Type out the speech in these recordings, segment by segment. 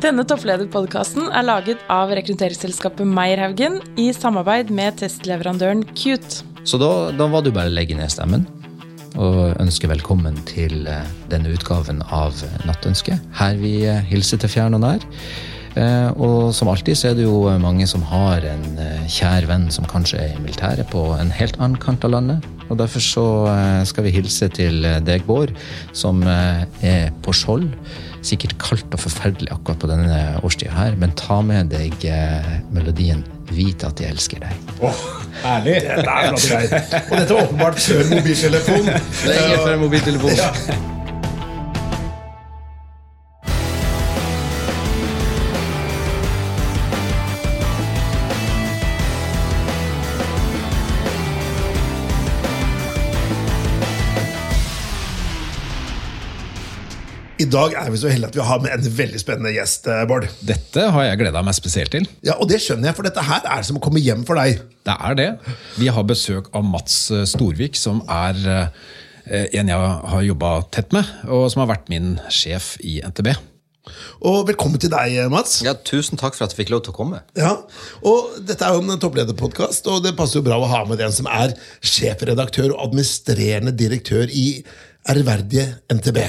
Denne topplederpodkasten er laget av rekrutteringsselskapet Meierhaugen i samarbeid med testleverandøren Cute. Så da, da var det bare å legge ned stemmen og ønske velkommen til eh, denne utgaven av Nattønske. Her vi eh, hilser til fjern og nær. Eh, Og som alltid så er det jo mange som har en eh, kjær venn som kanskje er i militæret på en helt annen kant av landet. Og derfor så eh, skal vi hilse til eh, deg, Bård, som eh, er på Skjold. Sikkert kaldt og forferdelig akkurat på denne årstida her, men ta med deg eh, melodien 'Vit at jeg elsker deg'. Åh, herlig! Det er. Og dette var åpenbart før mobiltelefon. Lenge før mobiltelefon. Ja. Dag er vi så heldige at vi har med en veldig spennende gjest, eh, Bård. Dette har jeg gleda meg spesielt til. Ja, Og det skjønner jeg, for dette her er som å komme hjem for deg. Det er det. Vi har besøk av Mats eh, Storvik, som er eh, en jeg har jobba tett med, og som har vært min sjef i NTB. Og velkommen til deg, Mats. Ja, tusen takk for at jeg fikk lov til å komme. Ja, og Dette er jo en topplederpodkast, og det passer jo bra å ha med den som er sjefredaktør og administrerende direktør i ærverdige NTB.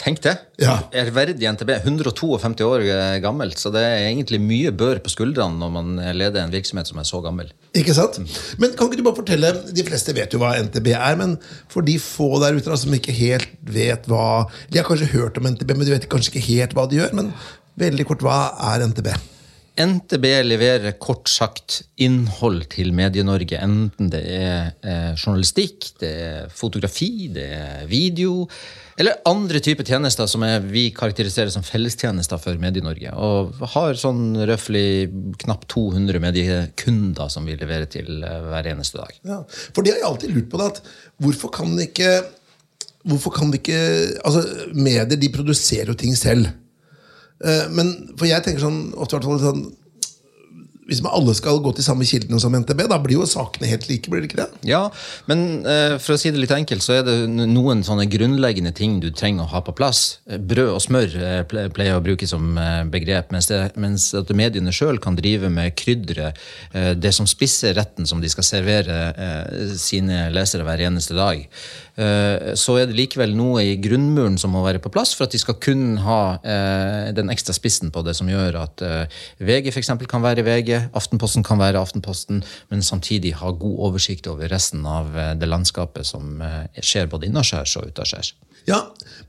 Tenk det. Ja. Ærverdig NTB. 152 år gammelt. Så det er egentlig mye bør på skuldrene når man leder en virksomhet som er så gammel. Ikke sant? Men kan ikke du bare fortelle, De fleste vet jo hva NTB er, men for de få der ute som ikke helt vet hva De har kanskje hørt om NTB, men de vet kanskje ikke helt hva de gjør. Men veldig kort, hva er NTB? NTB leverer kort sagt innhold til Medie-Norge. Enten det er eh, journalistikk, det er fotografi, det er video, eller andre typer tjenester som er, vi karakteriserer som fellestjenester for Medie-Norge. Og har sånn røftlig knapt 200 mediekunder som vi leverer til eh, hver eneste dag. Ja, for det har jeg alltid lurt på. det, at Hvorfor kan det ikke Hvorfor kan det ikke altså Medier de produserer jo ting selv. Eh, Men for jeg tenker sånn, ofte, sånn Hvis alle skal gå til samme kildene som NTB, da blir jo sakene helt like. blir det ikke det? Ja, men eh, for å si det litt enkelt, så er det noen sånne grunnleggende ting du trenger å ha på plass. Eh, Brød og smør eh, pleier å bruke som eh, begrep, mens, det, mens at mediene sjøl kan drive med krydderet, eh, det som spisser retten som de skal servere eh, sine lesere hver eneste dag. Eh, Så er det likevel noe i grunnmuren som må være på plass for at de skal kunne ha eh, den ekstra spissen på det, som gjør at eh, VG eksempel kan være VG, Aftenposten kan være Aftenposten, men samtidig ha god oversikt over resten av det landskapet som skjer både innaskjærs og utaskjærs. Ja,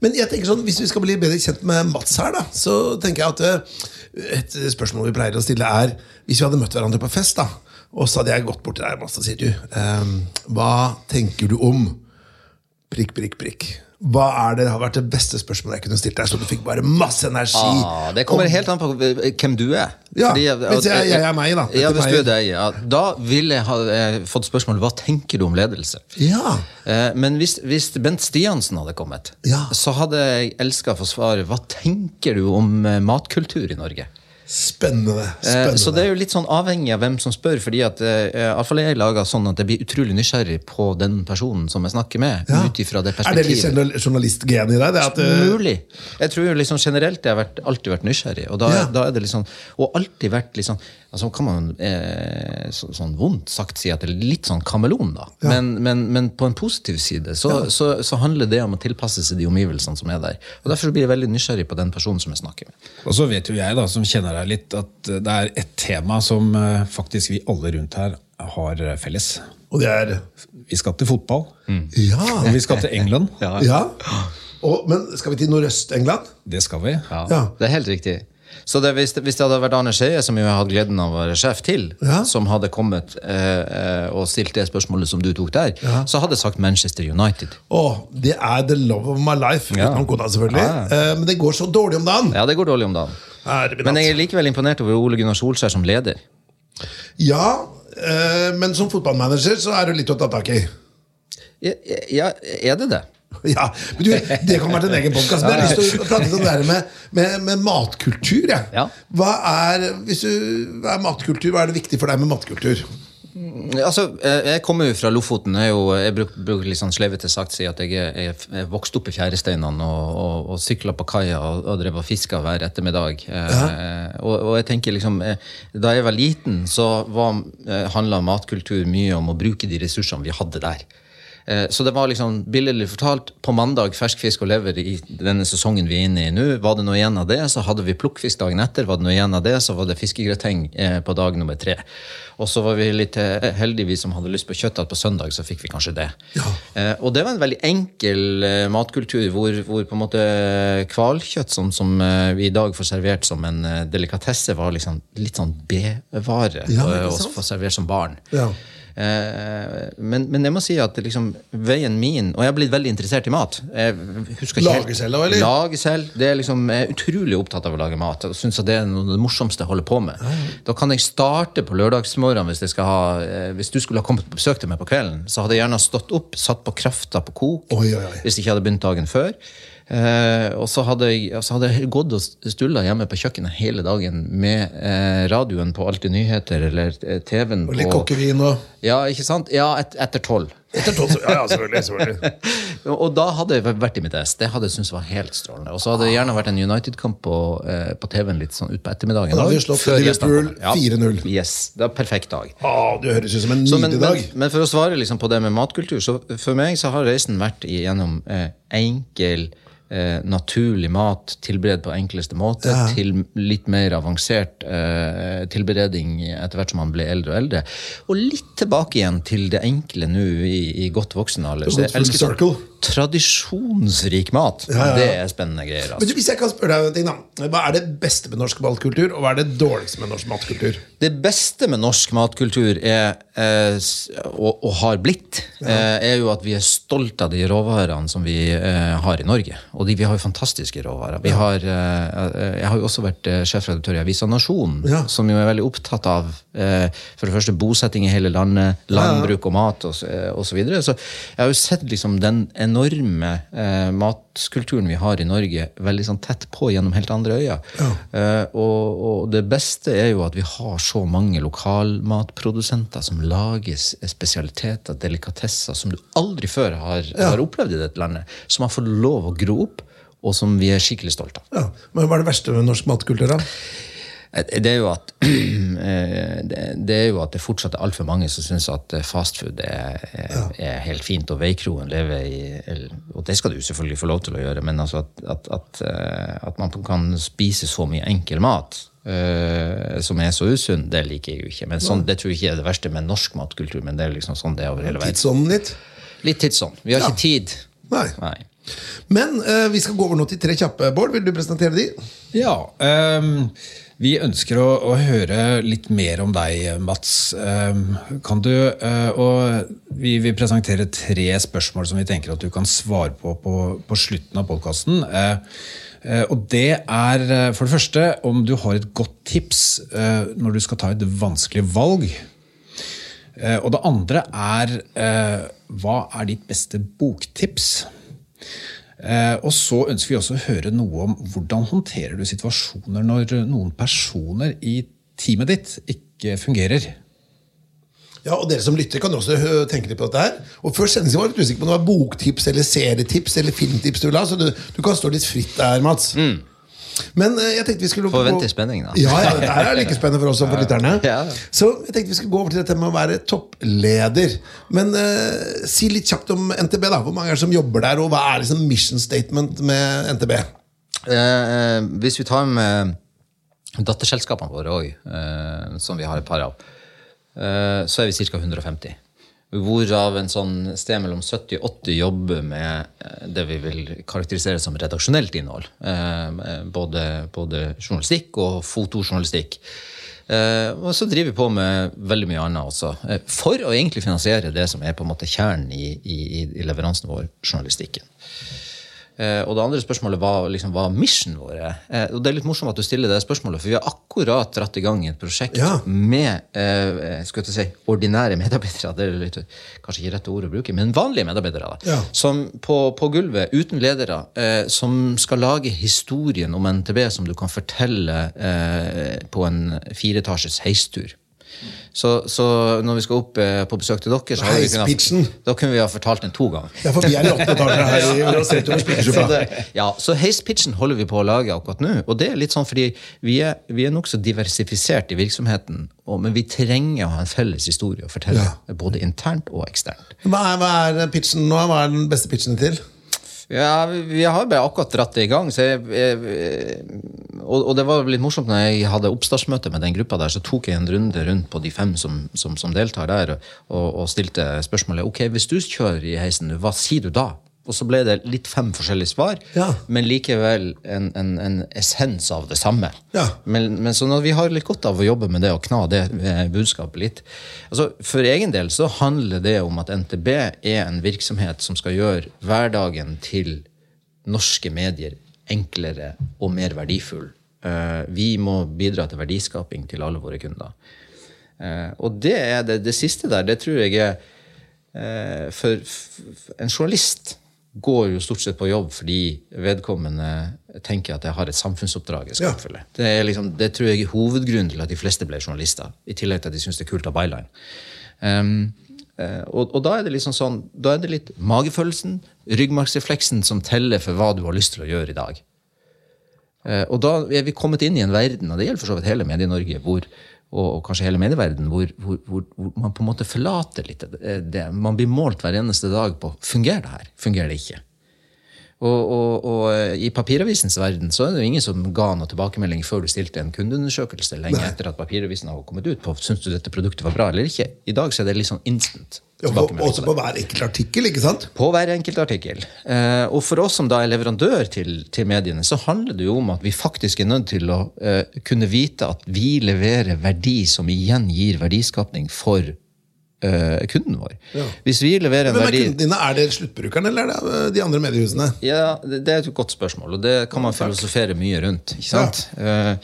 men jeg tenker sånn, hvis vi skal bli bedre kjent med Mats her, da, så tenker jeg at et spørsmål vi pleier å stille er Hvis vi hadde møtt hverandre på fest, da, og så hadde jeg gått bort til deg, Mats, og sier du eh, Hva tenker du om prikk, prikk, prikk? Hva er det har vært det beste spørsmålet jeg kunne stilt deg, så du fikk bare masse energi? Ah, det kommer Og- helt an på eh, hvem du er. Ja, hvis jeg- jeg er meg, da. Ja, hvis du er deg, ja. Da ville jeg ha eh, fått spørsmålet hva tenker du om ledelse? Ja. Eh, Men hvis, hvis Bent Stiansen hadde kommet, Ja. så hadde jeg elska å få svaret hva tenker du om eh, matkultur i Norge? Spennende. Eh, spennende. Så det er jo litt sånn avhengig av hvem som spør, fordi at eh, i hvert fall jeg lager sånn at jeg blir utrolig nysgjerrig på den personen som jeg snakker med. Ja. det Er det litt perspektivet. journal- journalistgen i deg? Det at, eh, Mulig. Jeg tror jo liksom generelt jeg har vært, alltid vært nysgjerrig. Og da, Ja. da er det liksom Og alltid vært liksom altså kan man eh, så, sånn vondt sagt si at det er litt sånn kameleon, da. Men, men, men på en positiv side så, så, så handler det om å tilpasse seg de omgivelsene som er der. Og Derfor blir jeg veldig nysgjerrig på den personen som jeg snakker med. Og så vet jo jeg, da, som kjenner deg litt, at det er et tema som eh, faktisk vi alle rundt her har eh, felles. og det er Vi skal til fotball, Ja. og vi skal til England. ja. Og, men skal vi til Nordøst-England? Det skal vi. Ja, Ja. Det er helt riktig. Så det, hvis, det, hvis det hadde vært Arne Skeie, som jeg hadde gleden av å være sjef til, Ja. som hadde kommet eh, eh, og stilt det spørsmålet som du tok der, så hadde jeg sagt Manchester United. Oh, det er the love of my life. Ja. Utenom kona, selvfølgelig. Ja, Eh, Men det går så dårlig om dagen. Ja, det går dårlig om dagen. Men jeg er likevel imponert over Ole Gunnar Solskjær som leder. Ja, eh, men som fotballmanager så er det litt å ta tak i. Ja, ja, er det det? Ja, men du, Det kan være en egen podkast. Men jeg har lyst til å prate litt om det her med, med, med matkultur. Ja. Ja. Hva, er, hvis du, hva er matkultur? Hva er det viktig for deg med matkultur? Altså, jeg jeg kommer jo fra Lofoten. Jeg, jo, jeg bruker, bruker litt sånn slevete sagt si at jeg er, jeg er vokst opp i fjæresteinene og, og, og sykla på kaia og, og drev og fiska hver ettermiddag. Eh, og, og jeg tenker liksom, eh, Da jeg var liten, så var, eh, handla matkultur mye om å bruke de ressursene vi hadde der. Eh, Så det var liksom, billedlig fortalt, på mandag ferskfisk og lever i denne sesongen vi er inne i nå. Var det noe igjen av det, så hadde vi plukkfisk dagen etter. Var det noe igjen av det, så var det fiskegrateng eh, på dag nummer tre. Og så var vi litt eh, heldige, vi som hadde lyst på kjøtt igjen på søndag, så fikk vi kanskje det. Ja. Og det var en veldig enkel matkultur, hvor, hvor på en måte hvalkjøtt, som, som vi i dag får servert som en delikatesse, var liksom litt sånn B-vare Ja, å få servert som barn. Ja. Eh, men, men jeg må si at liksom, veien min Og jeg har blitt veldig interessert i mat. Lage selv også, eller? Lage selv. Det er liksom, jeg er utrolig opptatt av å lage mat. Og synes at Det er noe av det morsomste jeg holder på med. Da kan jeg starte på lørdagsmorgen hvis, ha, eh, hvis du skulle ha kommet på besøk til meg på kvelden. Så hadde jeg gjerne stått opp, satt på krafta på kok, Oi, oi, oi. hvis jeg ikke hadde begynt dagen før. Eh, og så hadde, jeg, så hadde jeg gått og stulla hjemme på kjøkkenet hele dagen med eh, radioen på Alltid nyheter eller eh, TV-en Og litt kokkevin og Ja, ikke sant? Ja, et, etter tolv. Etter tolv, ja, ja, selvfølgelig. selvfølgelig. Og da hadde jeg vært i mitt ess. Det hadde jeg syntes var helt strålende. Og så hadde det gjerne vært en United-kamp på, eh, på TV-en litt sånn utpå ettermiddagen. Og da hadde vi slått Liverpool 4-0. Yes, det var perfekt dag. Å, du høres ut som en nydelig men, dag. men for å svare liksom på det med matkultur, så for meg så har reisen vært gjennom eh, enkel, eh, naturlig mat tilberedt på enkleste måte, Ja. til litt mer avansert eh, tilberedning etter hvert som man ble eldre og eldre. Og litt tilbake igjen til det enkle nå i, i godt voksen alder. Så jeg elsker sånn tradisjonsrik mat. Ja, ja. Det er spennende greier. Men Altså. du, hvis jeg kan spørre deg en ting da Hva er det beste med norsk matkultur, og hva er det dårligste med norsk matkultur? Det beste med norsk matkultur er, eh, og, og har blitt, eh, er jo at vi er stolte av de råvarene som vi eh, har i Norge. Og de, vi har jo fantastiske råvarer. Vi har, eh, jeg har jo også vært eh, sjefredaktør i Avisa Nasjonen, Ja. som jo er veldig opptatt av eh, for det første bosetting i hele landet, landbruk og mat og, så- eh, og så videre. Så jeg har jo sett liksom den enorme eh, matkulturen vi har i Norge, veldig sånn tett på gjennom helt andre øyne. Eh, og, og det beste er jo at vi har så mange lokalmatprodusenter som lager spesialiteter, delikatesser, som du aldri før har, har opplevd i dette landet. Som har fått lov å gro opp, og som vi er skikkelig stolte av. Ja, men Hva er det verste med norsk matkultur? da? Det er jo at eh, det er jo at det fortsatt er altfor mange som syns at eh, fastfood er, er, er helt fint, og veikroen lever i Og det skal du selvfølgelig få lov til å gjøre, men altså at, at, at, eh, at man kan spise så mye enkel mat uh, som er så usunn, det liker jeg jo ikke. Men sånn, Det tror jeg ikke er det verste med norsk matkultur, men det er liksom sånn det er over hele verden. Tidsånden litt? Litt tidsånd. Vi har Ja. ikke tid. Nei. Nei. Men uh, vi skal gå over nå til tre kjappe. Bård, vil du presentere de? Ja, ehm, vi ønsker å, å høre litt mer om deg, Mats. Ehm, kan du, eh, og vi vil presentere tre spørsmål som vi tenker at du kan svare på på, på slutten av podkasten. og det er eh, for det første om du har et godt tips eh, når du skal ta et vanskelig valg. Eh, og det andre er eh, hva er ditt beste boktips? Eh, og så ønsker vi også å høre noe om hvordan håndterer du situasjoner når noen personer i teamet ditt ikke fungerer. Ja, og Dere som lytter, kan også tenke litt på dette. her Og Før sendingen var jeg litt usikker på om det var boktips eller serietips eller filmtips du vil ha. Så du, du kan stå litt fritt der, Mats. Men eh, jeg tenkte vi skulle Forventer spenning, da. Ja, ja, det er like spennende for oss som for lytterne. Så jeg tenkte vi skulle gå over til dette med å være toppleder. Men uh, si litt kjapt om NTB. da Hvor mange er det som jobber der, og hva er liksom mission statement med NTB? Eh, hvis vi tar med datterselskapene våre òg, eh, som vi har et par av, eh, så er vi ca. 150. Hvorav en sånn sted mellom 70 og 80 jobber med eh, det vi vil karakterisere som redaksjonelt innhold. Eh, både, både journalistikk og fotojournalistikk. Eh, og så driver vi på med veldig mye annet også. for å egentlig finansiere det som er på en måte kjernen i, i, i leveransen vår, journalistikken. Eh, og det andre spørsmålet var liksom, hva missionen vår er. Eh, og det er litt morsomt at du stiller det spørsmålet, for vi har akkurat dratt i gang et prosjekt Ja. med eh, skal jeg si, ordinære medarbeidere. Det er litt, kanskje ikke rett ord å bruke, men vanlige medarbeidere. Da, Ja. Som på, på gulvet, uten ledere, eh, som skal lage historien om NTB som du kan fortelle eh, på en fireetasjes heistur. Så, så når vi skal opp eh, på besøk til dere, så vi kunnet- da kunne vi ha fortalt den to ganger. Ja, for vi er åttende her i ja, så heispitchen holder vi på å lage akkurat nå. Og det er litt sånn fordi vi er, vi er nokså diversifisert i virksomheten, og, men vi trenger å ha en felles historie å fortelle. Både internt og eksternt. Hva er, hva er pitchen nå? Hva er den beste pitchen til? Ja, vi har bare akkurat dratt det i gang. Jeg, jeg, og, og det var litt morsomt når jeg hadde oppstartsmøte med den gruppa der, så tok jeg en runde rundt på de fem som, som, som deltar der, og, og stilte spørsmålet ok, hvis du kjører i heisen, hva sier du da? Og så ble det litt fem forskjellige svar, Ja. men likevel en, en, en essens av det samme. Ja. Men, men sånn vi har litt godt av å jobbe med det og kna det eh, budskapet litt altså For egen del så handler det om at NTB er en virksomhet som skal gjøre hverdagen til norske medier enklere og mer verdifull. Eh, vi må bidra til verdiskaping til alle våre kunder. Eh, og det er det, det siste der, det tror jeg er for, en journalist går jo stort sett på jobb fordi vedkommende tenker at jeg har et samfunnsoppdrag jeg skal Ja. oppfylle. Det, er liksom, det tror jeg er hovedgrunnen til at de fleste ble journalister. I tillegg til at de syns det er kult å ha byline. Um, og, og da er det liksom sånn, da er det litt magefølelsen, ryggmargsrefleksen, som teller for hva du har lyst til å gjøre i dag. Eh, Og da er vi kommet inn i en verden, og det gjelder for så vidt hele Medie-Norge, hvor, og, kanskje hele medieverdenen, hvor, hvor, hvor, hvor man på en måte forlater litt det. det. Man blir målt hver eneste dag på fungerer det her, fungerer det ikke. Og, og, og eh, i papiravisens verden så er det jo ingen som ga noe tilbakemelding før du stilte en kundeundersøkelse lenge etter at papiravisen har kommet ut på syns du dette produktet var bra eller ikke. I dag så er det litt sånn instant. Ja, også på hver enkelt artikkel, ikke sant? På hver enkelt artikkel. Eh, og for oss som da er leverandør til, til mediene, så handler det jo om at vi faktisk er nødt til å eh, kunne vite at vi leverer verdi som igjen gir verdiskapning for eh, kunden vår. Ja. Hvis vi leverer en Hvem er verdi kundene dine? Er det sluttbrukeren, eller er det de andre mediehusene? ja, det er et godt spørsmål, og det kan man filosofere mye rundt. ikke sant? Eh,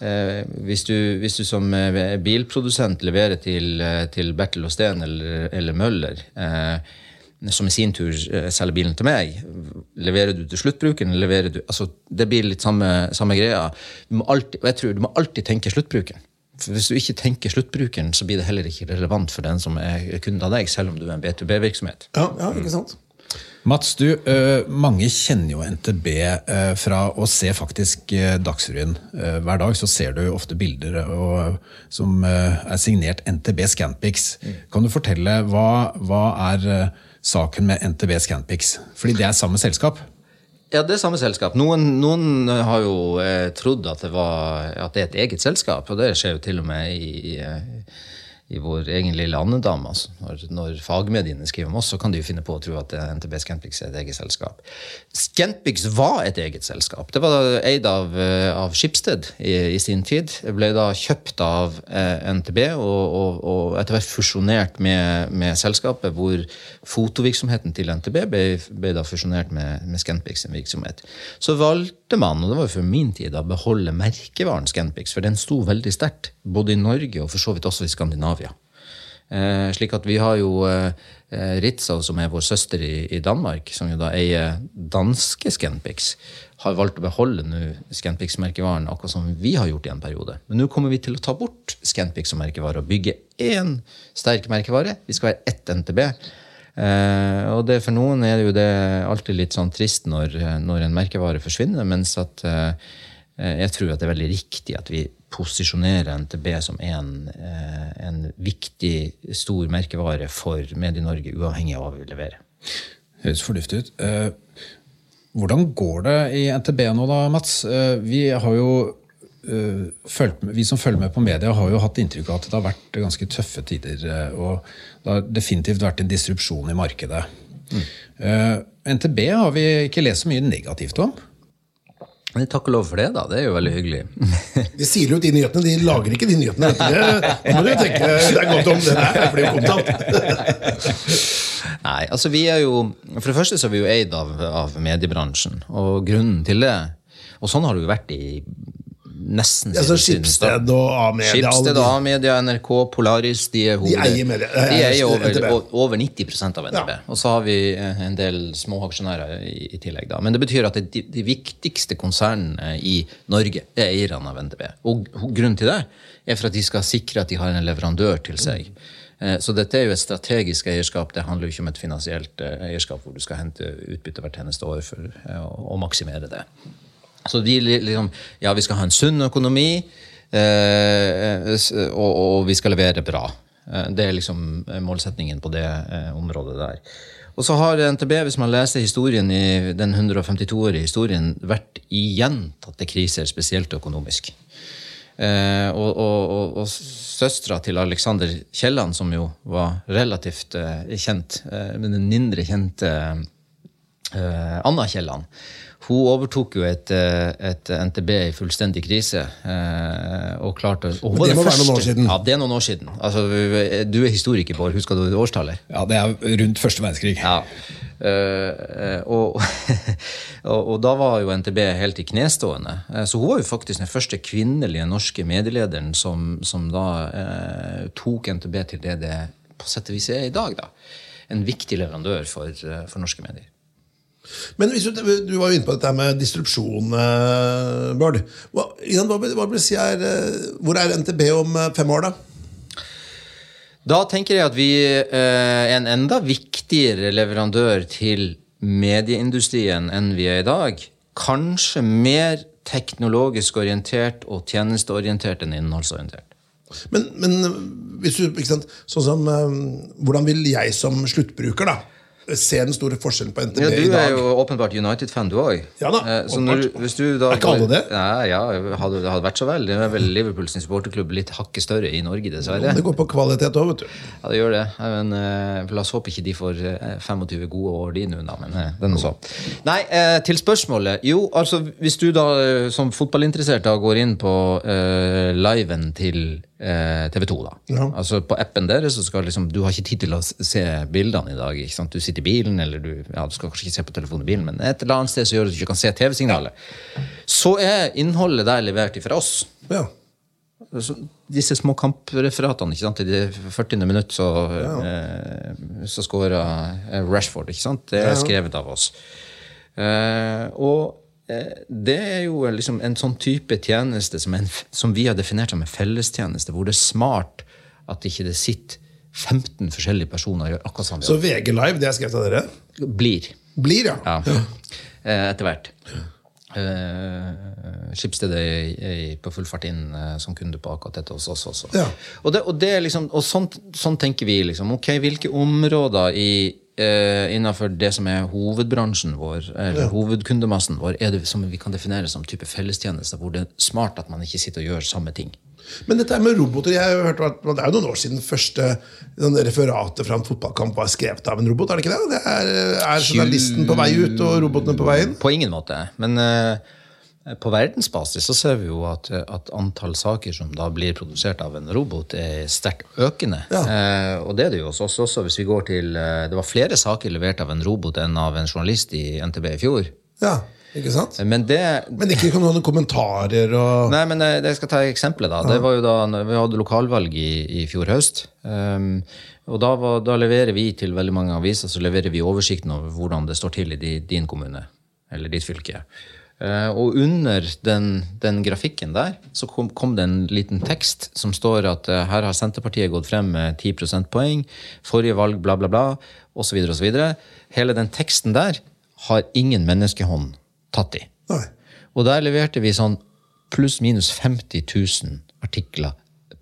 hvis, du, hvis du som eh, bilprodusent leverer til, eh, til Bertel Steen eller, eller Møller, eh, som i sin tur eh, selger bilen til meg, leverer du til sluttbrukeren? Leverer du, altså, det blir litt samme, samme greia. Du må alltid, og jeg tror du må alltid tenke sluttbrukeren. For Hvis du ikke tenker sluttbrukeren, så blir det heller ikke relevant for den som er kunde av deg, selv om du er en B2B-virksomhet. Ja, ja, ikke sant? Mats, du, eh, mange kjenner jo NTB eh, fra å se faktisk eh, Dagsrevyen. Hver dag så ser du ofte bilder som er signert NTB Scanpix. Kan du fortelle hva, hva er saken med NTB Scanpix? Fordi det er samme selskap. Ja, det er samme selskap. Noen, noen har jo trodd at det, var, at det er et eget selskap, og det skjer jo til og med i, eh, i vår egen lille andedam. Altså. Når, når fagmediene skriver om oss, så kan de jo finne på å tro at NTB Scantpics er et eget selskap. Scantpics var et eget selskap. Det var eid av, eh, av Skipsted i, i sin tid. Det ble da kjøpt av eh, NTB og, og, og etter hvert fusjonert med, med selskapet, hvor fotovirksomheten til NTB ble, ble da fusjonert med, med Scantpics sin virksomhet. Så valgte man, og det var jo for min tid, å beholde merkevaren Scantpics, for den sto veldig sterkt, både i Norge og for så vidt også i Skandinavia. Eh, slik at vi har jo eh, Ritzau, som er vår søster i, Danmark, som jo da eier danske Scantpix, har valgt å beholde nå Scantpix-merkevaren, akkurat som vi har gjort i en periode. Men nå kommer vi til å ta bort Scantpix som merkevare og bygge én sterk merkevare. Vi skal være ett NTB. Eh, og det, for noen er det jo det alltid litt sånn trist når, når en merkevare forsvinner, mens at jeg tror at det er veldig riktig at vi posisjonerer NTB som eh, en viktig, stor merkevare for Medie-Norge, uavhengig av hva vi leverer. Høres fornuftig ut. Eh, Hvordan går det i NTB nå da, Mats? Eh, Vi har jo eh, vi som følger med på media, har jo hatt inntrykk av at det har vært ganske tøffe tider. Og det har definitivt vært en disrupsjon i markedet. Mm. NTB har vi ikke lest så mye negativt om. Men takk og lov for det, da. Det er jo veldig hyggelig. De sier jo ut de nyhetene, de lager ikke de nyhetene. Det må du tenke er godt om. Det der blir omtalt. Nei, altså vi er jo For det første så er vi jo eid av, av mediebransjen. Og grunnen til det Og sånn har det jo vært i nesten Ja, så Skipsted og A-media, Skipsted og A-media, NRK, Polaris De, er hoved- eier med, eh, De eier over, over 90% av NTB. Ja. Og så har vi eh, en del småaksjonærer i, i tillegg. Da. Men det betyr at det, de, de viktigste konsernene i Norge er eierne av NTB. Og grunnen til det er for at de skal sikre at de har en leverandør til seg. Eh, Så dette er jo et strategisk eierskap. Det handler jo ikke om et finansielt eh, eierskap hvor du skal hente utbytte hvert eneste år for eh, å maksimere det. Så de liksom Ja, vi skal ha en sunn økonomi, eh, og, og vi skal levere bra. Eh, Det er liksom eh, målsetningen på det eh, området der. Og så har NTB, hvis man leser historien i den 152-årige historien, vært i gjentatte kriser, spesielt økonomisk. Eh, og og, og, og søstera til Alexander Kielland, som jo var relativt eh, kjent, eh, men den mindre kjente eh, Anna Kielland, hun overtok jo et, eh, et NTB i fullstendig krise. eh, og klarte og det må være noen år siden. Ja, det er noen år siden. Altså, du er historiker, Bård. Husker du årstallet? Ja, det er rundt første verdenskrig. Ja. Eh, og, og, og da var jo NTB helt i knestående. Så hun var jo faktisk den første kvinnelige norske medielederen som, som da eh, tok NTB til det det på sett og vis er i dag. da. En viktig leverandør for, for norske medier. Men hvis du, du var jo inne på dette med distribusjon, eh, Bård. Hva, hva, hva si er, eh, hvor er NTB om eh, fem år, da? Da tenker jeg at vi er en enda viktigere leverandør til medieindustrien enn vi er i dag. Kanskje mer teknologisk orientert og tjenesteorientert enn innholdsorientert. Men, men hvis du, ikke sant, sånn som, hvordan vil jeg som sluttbruker da, se den store forskjellen på NTB Ja, i du er jo åpenbart United-fan, du òg. Ja da, så når, hvis du da Er ikke alle det? Ja, ja hadde, det hadde vært så vel. Det er vel Liverpool sin supporterklubb litt hakket større i Norge, dessverre. Det går på kvalitet òg, vet du. Ja, det gjør det. Men, uh, la oss håpe ikke de får eh, 25 gode år, de nå, da. Men uh, den nå. Nei, uh, til spørsmålet. Jo, altså, hvis du da eh, som fotballinteressert da går inn på uh, liven til eh, TV 2, da. Ja. Altså På appen deres så skal liksom Du har ikke tid til å se bildene i dag. ikke sant? Du sitter i bilen, eller du, ja, du skal kanskje ikke se på telefonen i bilen, men et eller annet sted så gjør det at du ikke kan se TV-signalet. Så er innholdet der levert fra oss. Ja. Så disse små kampreferatene, ikke sant? i det 40. minutt så, eh, så skåra Rashford. ikke sant? Det er skrevet av oss. Eh, og eh, det er jo liksom en sånn type tjeneste som, en, som vi har definert som en fellestjeneste, hvor det er smart at ikke det sitter 15 forskjellige personer og gjør akkurat samme Så. VG Live, det er skrevet av dere? Blir. Blir, ja. Ja. ja. Etter hvert. Uh, Skipsstedet er, på full fart inn uh, som kunde på akkurat dette hos oss også. Ja. Og, det, og, det liksom, og sånn, sånt, tenker vi. liksom, ok, Hvilke områder i, eh, innenfor det som er hovedbransjen vår, eller hovedkundemassen vår, er det som vi kan definere som type fellestjenester, hvor det er smart at man ikke sitter og gjør samme ting? Men dette med roboter, jeg har jo hørt at Det er jo noen år siden første referatet fra en fotballkamp var skrevet av en robot. Er det ikke det? det er, er journalisten på vei ut og robotene på vei inn? På ingen måte. Men eh, på verdensbasis så ser vi jo at, at antall saker som da blir produsert av en robot, er sterkt økende. Ja. Eh, og det er det jo hos oss også. Hvis vi går til, eh, det var flere saker levert av en robot enn av en journalist i NTB i fjor. Ja, ikke sant? Men det Men ikke noen kommentarer og Nei, men jeg, jeg skal ta eksempelet. da. Det var jo da Vi hadde lokalvalg i, i fjor høst. Um, og da, var, da leverer vi til veldig mange aviser så leverer vi oversikten over hvordan det står til i din kommune eller ditt fylke. Eh, og under den, den grafikken der så kom, kom det en liten tekst som står at eh, her har Senterpartiet gått frem med 10 prosentpoeng, forrige valg bla, bla, bla, osv. osv. Hele den teksten der har ingen menneskehånd tatt i. Nei. Og der leverte vi sånn pluss-minus 50 000 artikler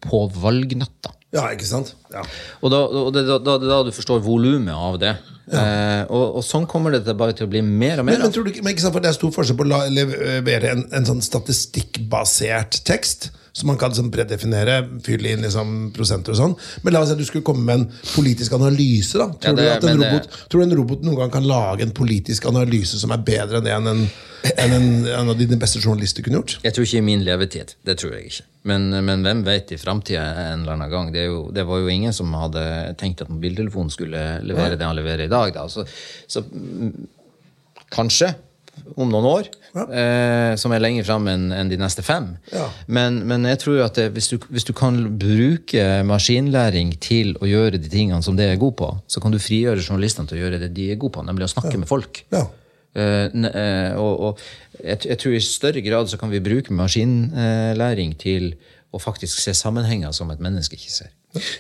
på valgnatta. Ja, ikke sant? Ja. Og da, og det, da, da, da du forstår volumet av det. Eh, og, og sånn kommer det til bare til å bli mer og mer. Men, men tror du ikke, men ikke sant, for Det er stor forskjell på å levere en, en sånn statistikkbasert tekst, som man kan liksom predefinere, fylle inn liksom prosenter og sånn. Men la oss si at du skulle komme med en politisk analyse. da. Tror, Ja, det- du at en robot, det- tror du en robot noen gang kan lage en politisk analyse som er bedre enn det en, en, en, en av dine beste journalister kunne gjort? Jeg tror ikke i min levetid. Det tror jeg ikke. Men, men hvem vet i framtida en eller annen gang? Det, er jo, det var jo ingen som hadde tenkt at mobiltelefonen skulle levere det han leverer i dag. Da. Så, så mm, kanskje om noen år, Ja. eh, som er lenger fram enn en de neste fem. Ja. Men, men jeg tror at det, hvis, du, hvis du kan bruke maskinlæring til å gjøre de tingene som det er god på, så kan du frigjøre journalistene til å gjøre det de er gode på, nemlig å snakke med folk. Ja. Eh, eh, og og jeg, jeg tror i større grad så kan vi bruke maskinlæring til å faktisk se sammenhenger som et menneske ikke ser.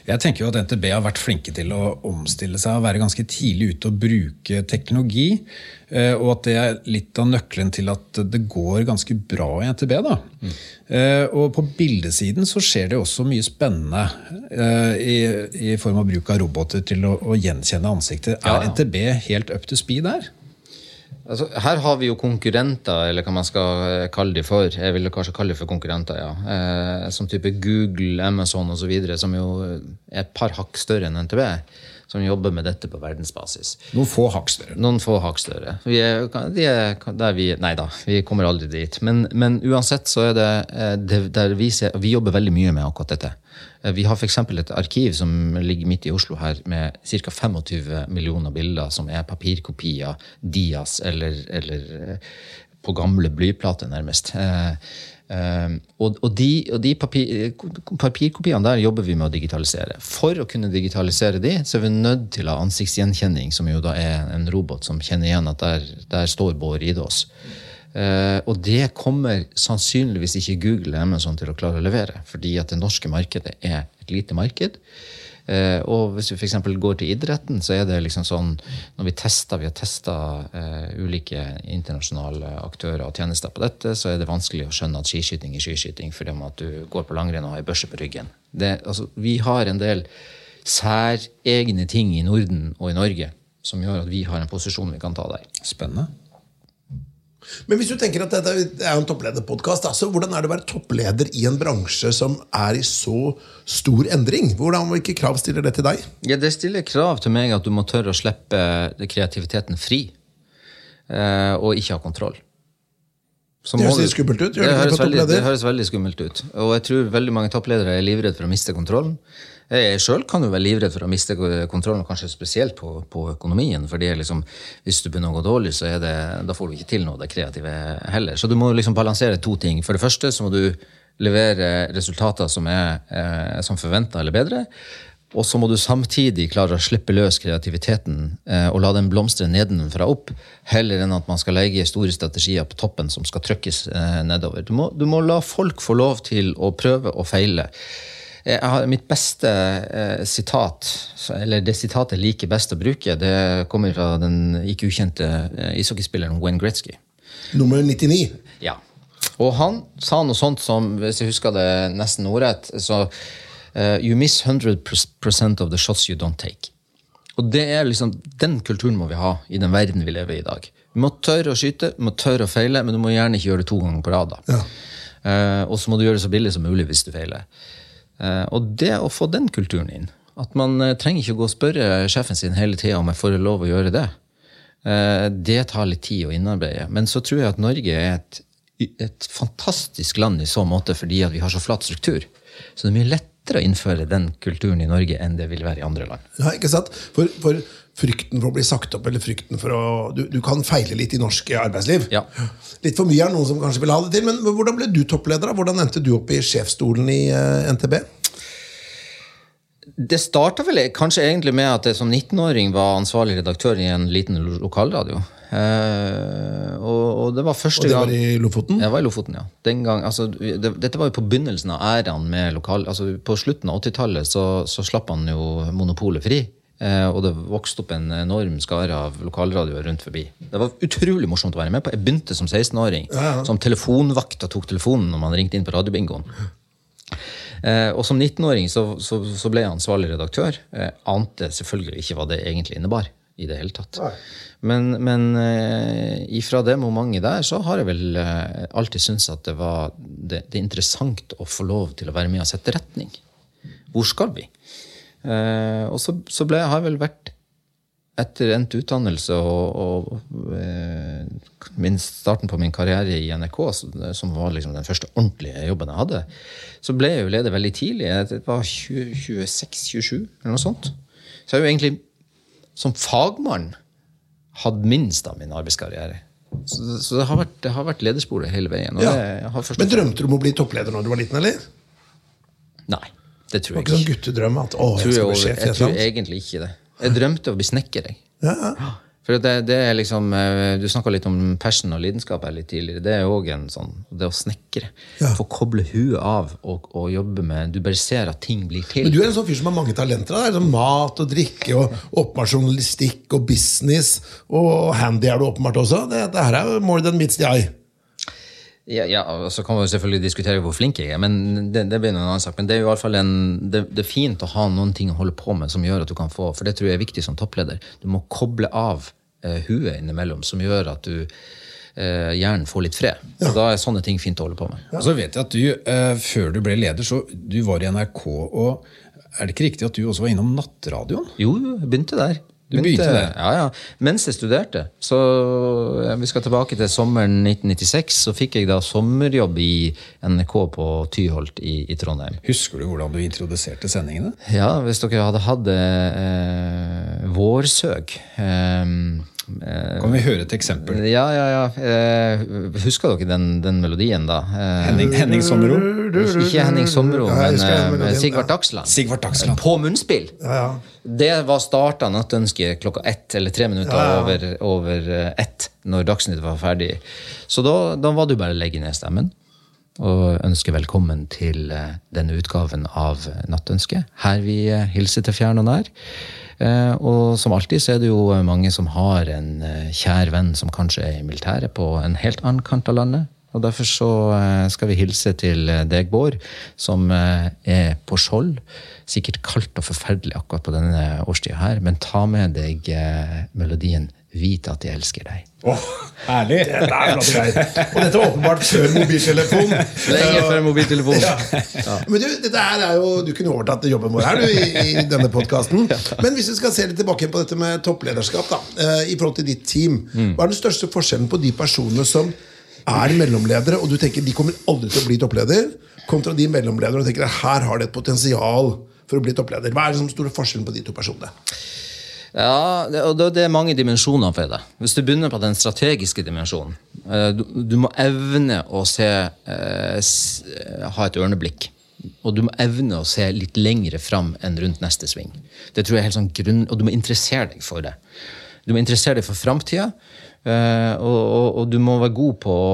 Jeg tenker jo at NTB har vært flinke til å omstille seg og være ganske tidlig ute og bruke teknologi. eh, Og at det er litt av nøkkelen til at det går ganske bra i NTB. da. Mm. Og på bildesiden så skjer det også mye spennende eh, i, i form av bruk av roboter til å, å gjenkjenne ansikter. Ja, Er. NTB helt up to speed der? Altså, her har vi jo konkurrenter, eller hva man skal eh, kalle de for. Jeg ville kanskje kalle de for konkurrenter, ja. Eh, som type Google, Amazon osv., som jo er et par hakk større enn NTB. Som jobber med dette på verdensbasis. Noen få hakk større. Noen få hakk større. Vi er, de er der vi Nei da, vi kommer aldri dit. Men, men uansett så er det, eh, det der vi, ser, vi jobber veldig mye med akkurat dette. Eh, Vi har f.eks. et arkiv som ligger midt i Oslo her, med ca. 25 millioner bilder som er papirkopier, Dias eller, eller eh, på gamle blyplater, nærmest. Eh, og, de, og de papir, papirkopiene der jobber vi med å digitalisere. For å kunne digitalisere de, så er vi nødt til å ha ansiktsgjenkjenning, som jo da er en robot som kjenner igjen at der, der står Bård Ridås. Eh, og det kommer sannsynligvis ikke Google Amazon til å klare å levere, fordi at det norske markedet er et lite marked. Eh, og hvis vi f.eks. går til idretten, så er det liksom sånn Når vi tester, vi har testa eh, ulike internasjonale aktører og tjenester på dette, så er det vanskelig å skjønne at skiskyting er skiskyting fordi at du går på langrenn og har ei børse på ryggen. Det, altså, vi har en del særegne ting i Norden og i Norge som gjør at vi har en posisjon vi kan ta der. Spennende. Men hvis du tenker at dette er en topplederpodkast, så hvordan er det å være toppleder i en bransje som er i så stor endring? Hvordan, Hvilke krav stiller det til deg? Ja, Det stiller krav til meg at du må tørre å slippe kreativiteten fri. eh, og ikke ha kontroll. Så Det høres litt skummelt ut, Det, høres veldig, det høres veldig skummelt ut. Og jeg tror veldig mange toppledere er livredde for å miste kontrollen. Jeg sjøl kan jo være livredd for å miste kontrollen, kanskje spesielt på, på økonomien. fordi liksom, Hvis du begynner å gå dårlig, så det, da får du ikke til noe av det kreative heller. Så du må liksom balansere to ting. For det første så må du levere resultater som er eh, som forventa eller bedre. Og så må du samtidig klare å slippe løs kreativiteten eh, og la den blomstre nedenfra opp, heller enn at man skal legge store strategier på toppen som skal trykkes eh, nedover. Du må, du må la folk få lov til å prøve og feile. Jeg har Mitt beste eh, sitat, eller det sitatet jeg liker best å bruke, det kommer fra den ikke ukjente eh, ishockeyspilleren Wayne Gretzky. Nummer 99. Ja. Og han sa noe sånt som, hvis jeg husker det nesten ordrett, så eh, You miss 100% of the shots you don't take. Og det er liksom, Den kulturen må vi ha i den verden vi lever i i dag. Du må tørre å skyte, du må tørre å feile, men du må gjerne ikke gjøre det to ganger på rad. da. Ja. Eh, og så må du gjøre det så billig som mulig hvis du feiler. Eh, og det å få den kulturen inn, at man eh, trenger ikke å gå og spørre sjefen sin hele tida om jeg får lov å gjøre det, eh, det tar litt tid å innarbeide. Men så tror jeg at Norge er et, et fantastisk land i så måte fordi vi har så flat struktur. Så det er mye lettere å innføre den kulturen i Norge enn det vil være i andre land. Ja, ikke sant? For, for frykten for å bli sagt opp, eller frykten for å Du, du kan feile litt i norsk arbeidsliv. Ja. Litt for mye er noen som kanskje vil ha det til. Men hvordan ble du toppleder? da? Hvordan endte du opp i sjefsstolen i uh, NTB? Det starta vel kanskje egentlig med at jeg som 19-åring var ansvarlig redaktør i en liten lo- lokalradio. Eh, og, og det var første gang Og det gang var i Lofoten? Jeg var i Lofoten, ja. Den gang, altså, det, dette var jo på begynnelsen av æraen med lokal... Altså, på slutten av 80-tallet så, så slapp han jo monopolet fri. Eh, og det vokste opp en enorm skare av lokalradioer rundt forbi. Det var utrolig morsomt å være med på. Jeg begynte som 16-åring. Som telefonvakt og tok telefonen når man ringte inn på radiobingoen. Eh, og som 19-åring så, så, så ble jeg ansvarlig redaktør. Jeg ante selvfølgelig ikke hva det egentlig innebar. i det hele tatt. Men, men eh, ifra det momentet der så har jeg vel eh, alltid syntes at det var det, det er interessant å få lov til å være med og sette retning. Hvor skal vi? Eh, og så, så ble, har jeg vel vært etter endt utdannelse og, og eh, min, starten på min karriere i NRK, som var liksom den første ordentlige jobben jeg hadde, så ble jeg jo leder veldig tidlig. Jeg var 26-27, eller noe sånt. Så jeg har jo egentlig som fagmann hatt minst av min arbeidskarriere. Så, så det, har vært, det har vært ledersporet hele veien. Ja. Men drømte du om å bli toppleder når du var liten, eller? Nei, det tror jeg ikke sånn guttedrøm at å, jeg skal bli sjef i jeg et tror egentlig ikke det. Jeg drømte å bli snekker. jeg. Ja, ja. For det, det er liksom, eh, Du snakka litt om passion og lidenskap her litt tidligere. Det er òg en sånn Det å snekre. Ja. Få koble huet av og, og jobbe med Du bare ser at ting blir til. Men du er en sånn fyr som har mange talenter. Da. Sånn mat og drikke og journalistikk og business. Og handy er du åpenbart også. Det, det her er more than meets the eye. Ja, ja, og Så kan vi selvfølgelig diskutere hvor flink jeg er, men det, det blir en annen sak. Men det er jo i alle fall en, det, det er fint å ha noen ting å holde på med som gjør at du kan få For det tror jeg er viktig som toppleder. Du må koble av eh, huet innimellom, som gjør at du eh, hjernen får litt fred. Så Da er sånne ting fint å holde på med. Og så vet jeg at du, eh, før du ble leder, så du var i NRK, og er det ikke riktig at du også var innom nattradioen? Jo, jo, jeg begynte der. Du begynte det? Ja, ja. Mens jeg studerte. Så ja, Vi skal tilbake til sommeren 1996. Så fikk jeg da sommerjobb i NRK på Tyholt i, i Trondheim. Husker du hvordan du introduserte sendingene? Ja, hvis dere hadde hatt eh, eh, eh, Kan vi høre et eksempel? Ja, ja, ja. Eh, husker dere den, den melodien, da? Eh, Henning, Henning Sommero? Ikke Henning Sommero, men eh, melodien, Sigvart. Dagsland. Sigvart Dagsland. På munnspill. Ja, ja. Det var starta nattønsket klokka ett eller tre minutter over, over eh, ett når Dagsnytt var ferdig. Så da, da var det jo bare å legge ned stemmen og ønske velkommen til eh, denne utgaven av Nattønsket. Her vi eh, hilser til fjern og nær. Eh, Og som alltid så er det jo mange som har en eh, kjær venn som kanskje er i militæret på en helt annen kant av landet. Og Derfor så eh, skal vi hilse til eh, deg, Bård, som eh, er på Skjold. Sikkert kaldt og forferdelig akkurat på denne årstida her, men ta med deg eh, melodien 'Vit at jeg elsker deg'. Åh, herlig! Det er flotte greier. Og dette var åpenbart før mobiltelefon. Lenge før mobiltelefon. Ja. Men du, dette her er jo, du kunne overtatt jobben vår her du, i, i denne podkasten. Men hvis vi skal se litt tilbake på dette med topplederskap da, eh, i forhold til ditt team, hva er den største forskjellen på de personene som er mellomledere, og du tenker de kommer aldri til å bli toppleder, kontra de mellomledere og tenker at her har det et potensial for å bli toppleder? Hva er den store forskjellen på de to personene? Ja, og det er mange dimensjoner for det. Hvis du begynner på den strategiske dimensjonen eh, Du, må evne å se eh, eh, Ha et ørneblikk. Og du må evne å se litt lengre fram enn rundt neste sving. Det tror jeg er helt sånn grunn, Og du må interessere deg for det. Du må interessere deg for framtida, og, og, og du må være god på å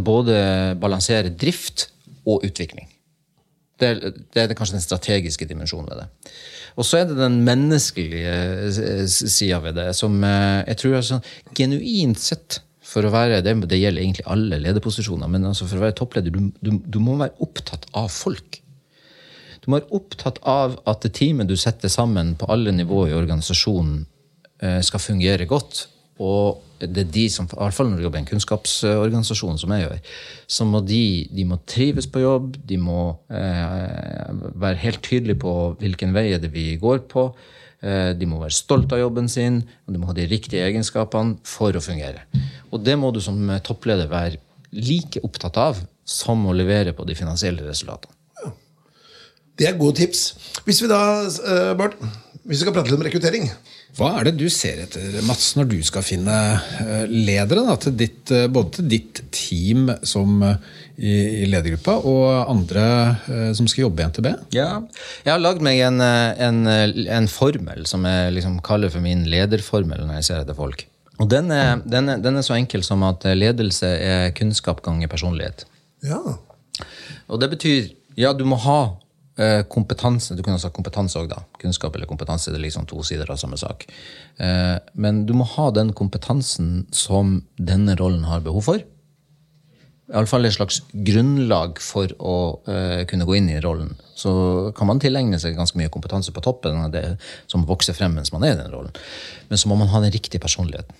både balansere drift og utvikling. Det, det er kanskje den strategiske dimensjonen ved det. Og så er det den menneskelige eh, sida ved det, som eh, jeg tror er sånn genuint sett for å være, det, det gjelder egentlig alle lederposisjoner, men altså for å være toppleder, du, du, du må være opptatt av folk. Du må være opptatt av at det teamet du setter sammen på alle nivåer i organisasjonen, eh, skal fungere godt. Og det er de som, i hvert fall når du jobber i en kunnskapsorganisasjon, som jeg gjør, så må de, de må trives på jobb, de må eh, være helt tydelige på hvilken vei det vi går på. Eh, De må være stolt av jobben sin, og de må ha de riktige egenskapene for å fungere. Og det må du som eh, toppleder være like opptatt av som å levere på de finansielle resultatene. Det er gode tips. Hvis vi da, eh, Bård, hvis vi skal prate litt om rekruttering Hva er det du ser etter, Mats, når du skal finne eh, ledere? Da, til ditt, eh, både til ditt team som eh, i, i ledergruppa, og andre som skal jobbe i NTB? Ja, jeg har lagd meg en, en, en formel som jeg liksom kaller for min lederformel når jeg ser etter folk. Og den er, den, er, den er så enkel som at ledelse er kunnskap ganger personlighet. Ja. Og det betyr ja, du må ha kompetanse. Du kunne sagt kompetanse òg, da. Kunnskap eller kompetanse det er liksom to sider av samme sak. Eh, men du må ha den kompetansen som denne rollen har behov for. Iallfall et slags grunnlag for å eh, kunne gå inn i rollen. Så kan man tilegne seg ganske mye kompetanse på toppen av det som vokser frem mens man er i den rollen. Men så må man ha den riktige personligheten.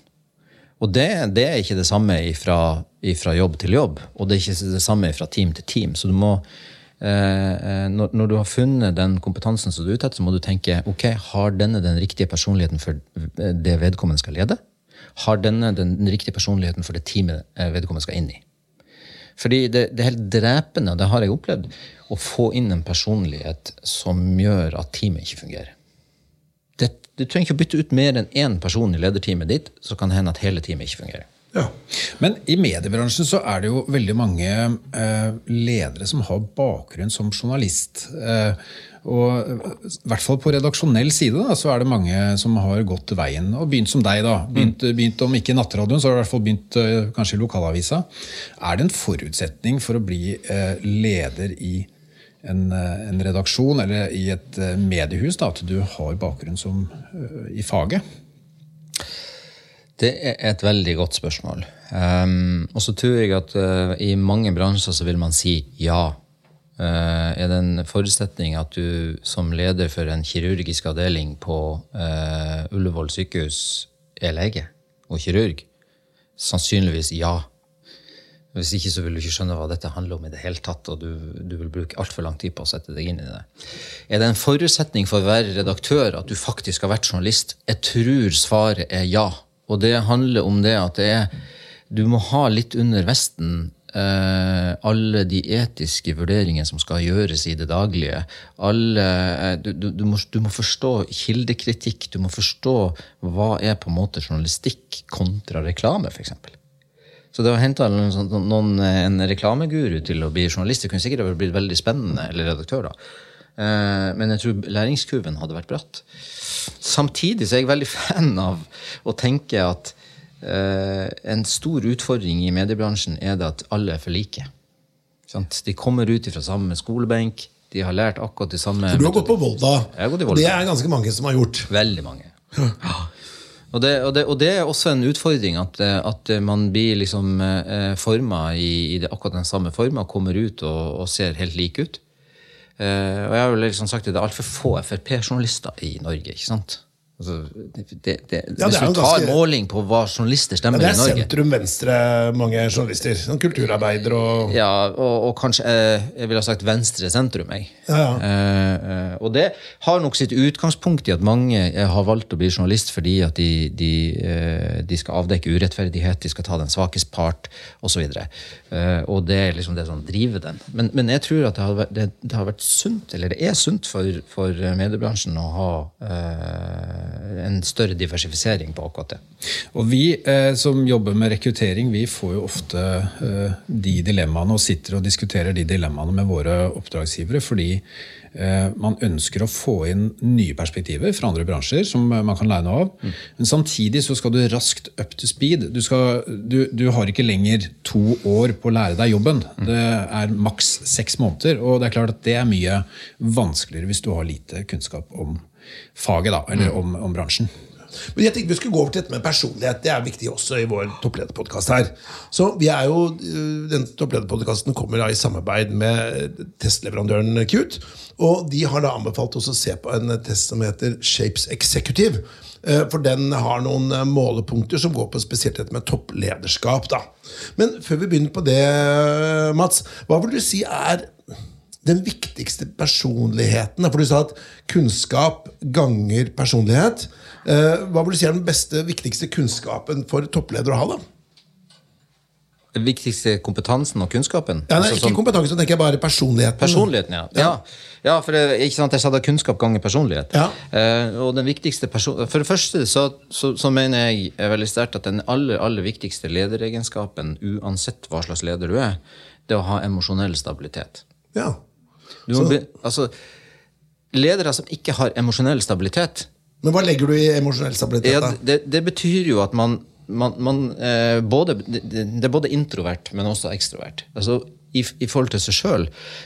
Og det, det er ikke det samme fra jobb til jobb, og det er ikke det samme fra team til team. Så du må, eh, når, når du har funnet den kompetansen som du er ute etter, så må du tenke ok, har denne den riktige personligheten for det vedkommende skal lede? Har denne den riktige personligheten for det teamet eh, vedkommende skal inn i? Fordi det, det er helt drepende, og det har jeg opplevd, å få inn en personlighet som gjør at teamet ikke fungerer. Det, du trenger ikke å bytte ut mer enn én person i lederteamet ditt, så kan det hende at hele teamet ikke fungerer. Ja. Men i mediebransjen så er det jo veldig mange eh, ledere som har bakgrunn som journalist. Eh, og i hvert fall på redaksjonell side da, så er det mange som har gått veien og begynt som deg. da. Begynt, begynt om ikke i nattradioen, så har du i hvert fall begynt eh, kanskje i lokalavisa. Er det en forutsetning for å bli eh, leder i en, eh, en redaksjon eller i et eh, mediehus da, at du har bakgrunn som, eh, i faget? Det er et veldig godt spørsmål. Um, og så tror jeg at uh, i mange bransjer så vil man si ja. Uh, er det en forutsetning at du som leder for en kirurgisk avdeling på uh, Ullevål sykehus er lege og kirurg? Sannsynligvis ja. Hvis ikke så vil du ikke skjønne hva dette handler om i det hele tatt, og du, du vil bruke altfor lang tid på å sette deg inn i det. Er det en forutsetning for å være redaktør at du faktisk har vært journalist? Jeg tror svaret er ja. Og det handler om det at det er Du må ha litt under vesten eh, alle de etiske vurderingene som skal gjøres i det daglige. Alle, eh, du, du, du, må, du må forstå kildekritikk. Du må forstå hva er på en måte journalistikk kontra reklame, f.eks. Så det å hente noen, sånn- noen, en reklameguru til å bli journalist, det kunne sikkert blitt veldig spennende, eller redaktør, da. Eh, Men jeg tror læringskurven hadde vært bratt. Samtidig så er jeg veldig fan av å tenke at eh, en stor utfordring i mediebransjen er det at alle er for like. De kommer ut fra samme skolebenk, de har lært akkurat de samme. Du har gått på Volda. Gått Volda. Det er ganske mange som har gjort. Veldig mange. Ja. Og det, og, det, og det er også en utfordring at, at man blir liksom eh, forma i, i det, akkurat den samme forma, kommer ut og, og ser helt like ut. Eh, og jeg har jo liksom sagt at det er altfor få Frp-journalister i Norge. ikke sant? Altså, det, det, Ja, hvis du tar ganske- måling på hva journalister stemmer Ja, Norge det er sentrum-venstre, mange journalister. Sånn kulturarbeider og Ja, og, og kanskje eh, jeg ville ha sagt venstre sentrum. Jeg. Ja, ja. Eh, eh, og det har nok sitt utgangspunkt i at mange eh, har valgt å bli journalist fordi at de, de, eh, de skal avdekke urettferdighet, de skal ta den svakes part osv. Uh, og det er liksom det som driver den. Men, men jeg tror at det har, vært, det, det har vært sunt, eller det er sunt for, for mediebransjen å ha eh, en større diversifisering på akkurat det. Og vi eh, som jobber med rekruttering, vi får jo ofte eh, de dilemmaene og sitter og diskuterer de dilemmaene med våre oppdragsgivere, fordi eh, man ønsker å få inn nye perspektiver fra andre bransjer som eh, man kan lære noe av. Men samtidig så skal du raskt up to speed. Du, skal, du, du har ikke lenger to år på å lære deg jobben. Det er maks seks måneder, og det er klart at det er mye vanskeligere hvis du har lite kunnskap om faget, da, eller om, om bransjen. Men jeg tenkte vi skulle gå over til dette med personlighet. Det er viktig også i vår topplederpodkast her. Så vi er jo, øh, Den topplederpodkasten kommer da i samarbeid med testleverandøren Qt. Og de har da anbefalt oss å se på en test som heter Shapes Executive. Eh, For den har noen eh, målepunkter som går på spesielt dette med topplederskap. da. Men før vi begynner på det, Mats, hva vil du si er den viktigste personligheten? For du sa at kunnskap ganger personlighet. Eh, Hva vil du si er den beste, viktigste kunnskapen for toppledere å ha? da? Den viktigste kompetansen og kunnskapen. Ja, nei, Altså ikke sånn- kompetanse, så tenker jeg bare personligheten. Personligheten, ja. ja. ja for ikke sant, Jeg sa da kunnskap ganger personlighet. Ja. Eh, og den viktigste person For det første så, så, så mener jeg er veldig sterkt at den aller, aller viktigste lederegenskapen, uansett hva slags leder du er, det er å ha emosjonell stabilitet. Ja. Du be, altså, ledere som ikke har emosjonell stabilitet, Men hva legger du i emosjonell stabilitet? ja, det, det betyr jo at man, man, man eh, både, det, det er både introvert, men også ekstrovert. Altså, i, I forhold til seg sjøl.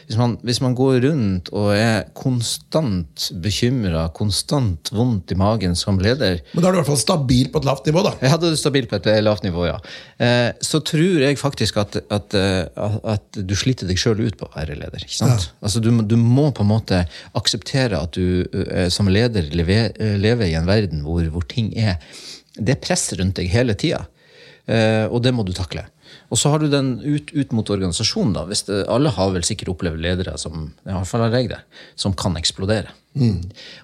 Hvis, man- hvis man går rundt og er konstant bekymra, konstant vondt i magen som leder Men da er du i hvert fall stabil på et lavt nivå, da. jeg hadde det stabilt på et lavt nivå, ja. Eh, så tror jeg faktisk at, at, at, at du sliter deg sjøl ut på å være leder. ikke sant? Altså, du, du må på en måte akseptere at du eh, som leder lever, eh, lever i en verden hvor, hvor ting er Det er press rundt deg hele tida. Eh, og det må du takle. Og så har du den ut, ut mot organisasjonen. da, det, Alle har vel sikkert opplevd ledere som i hvert fall har jeg det, som kan eksplodere.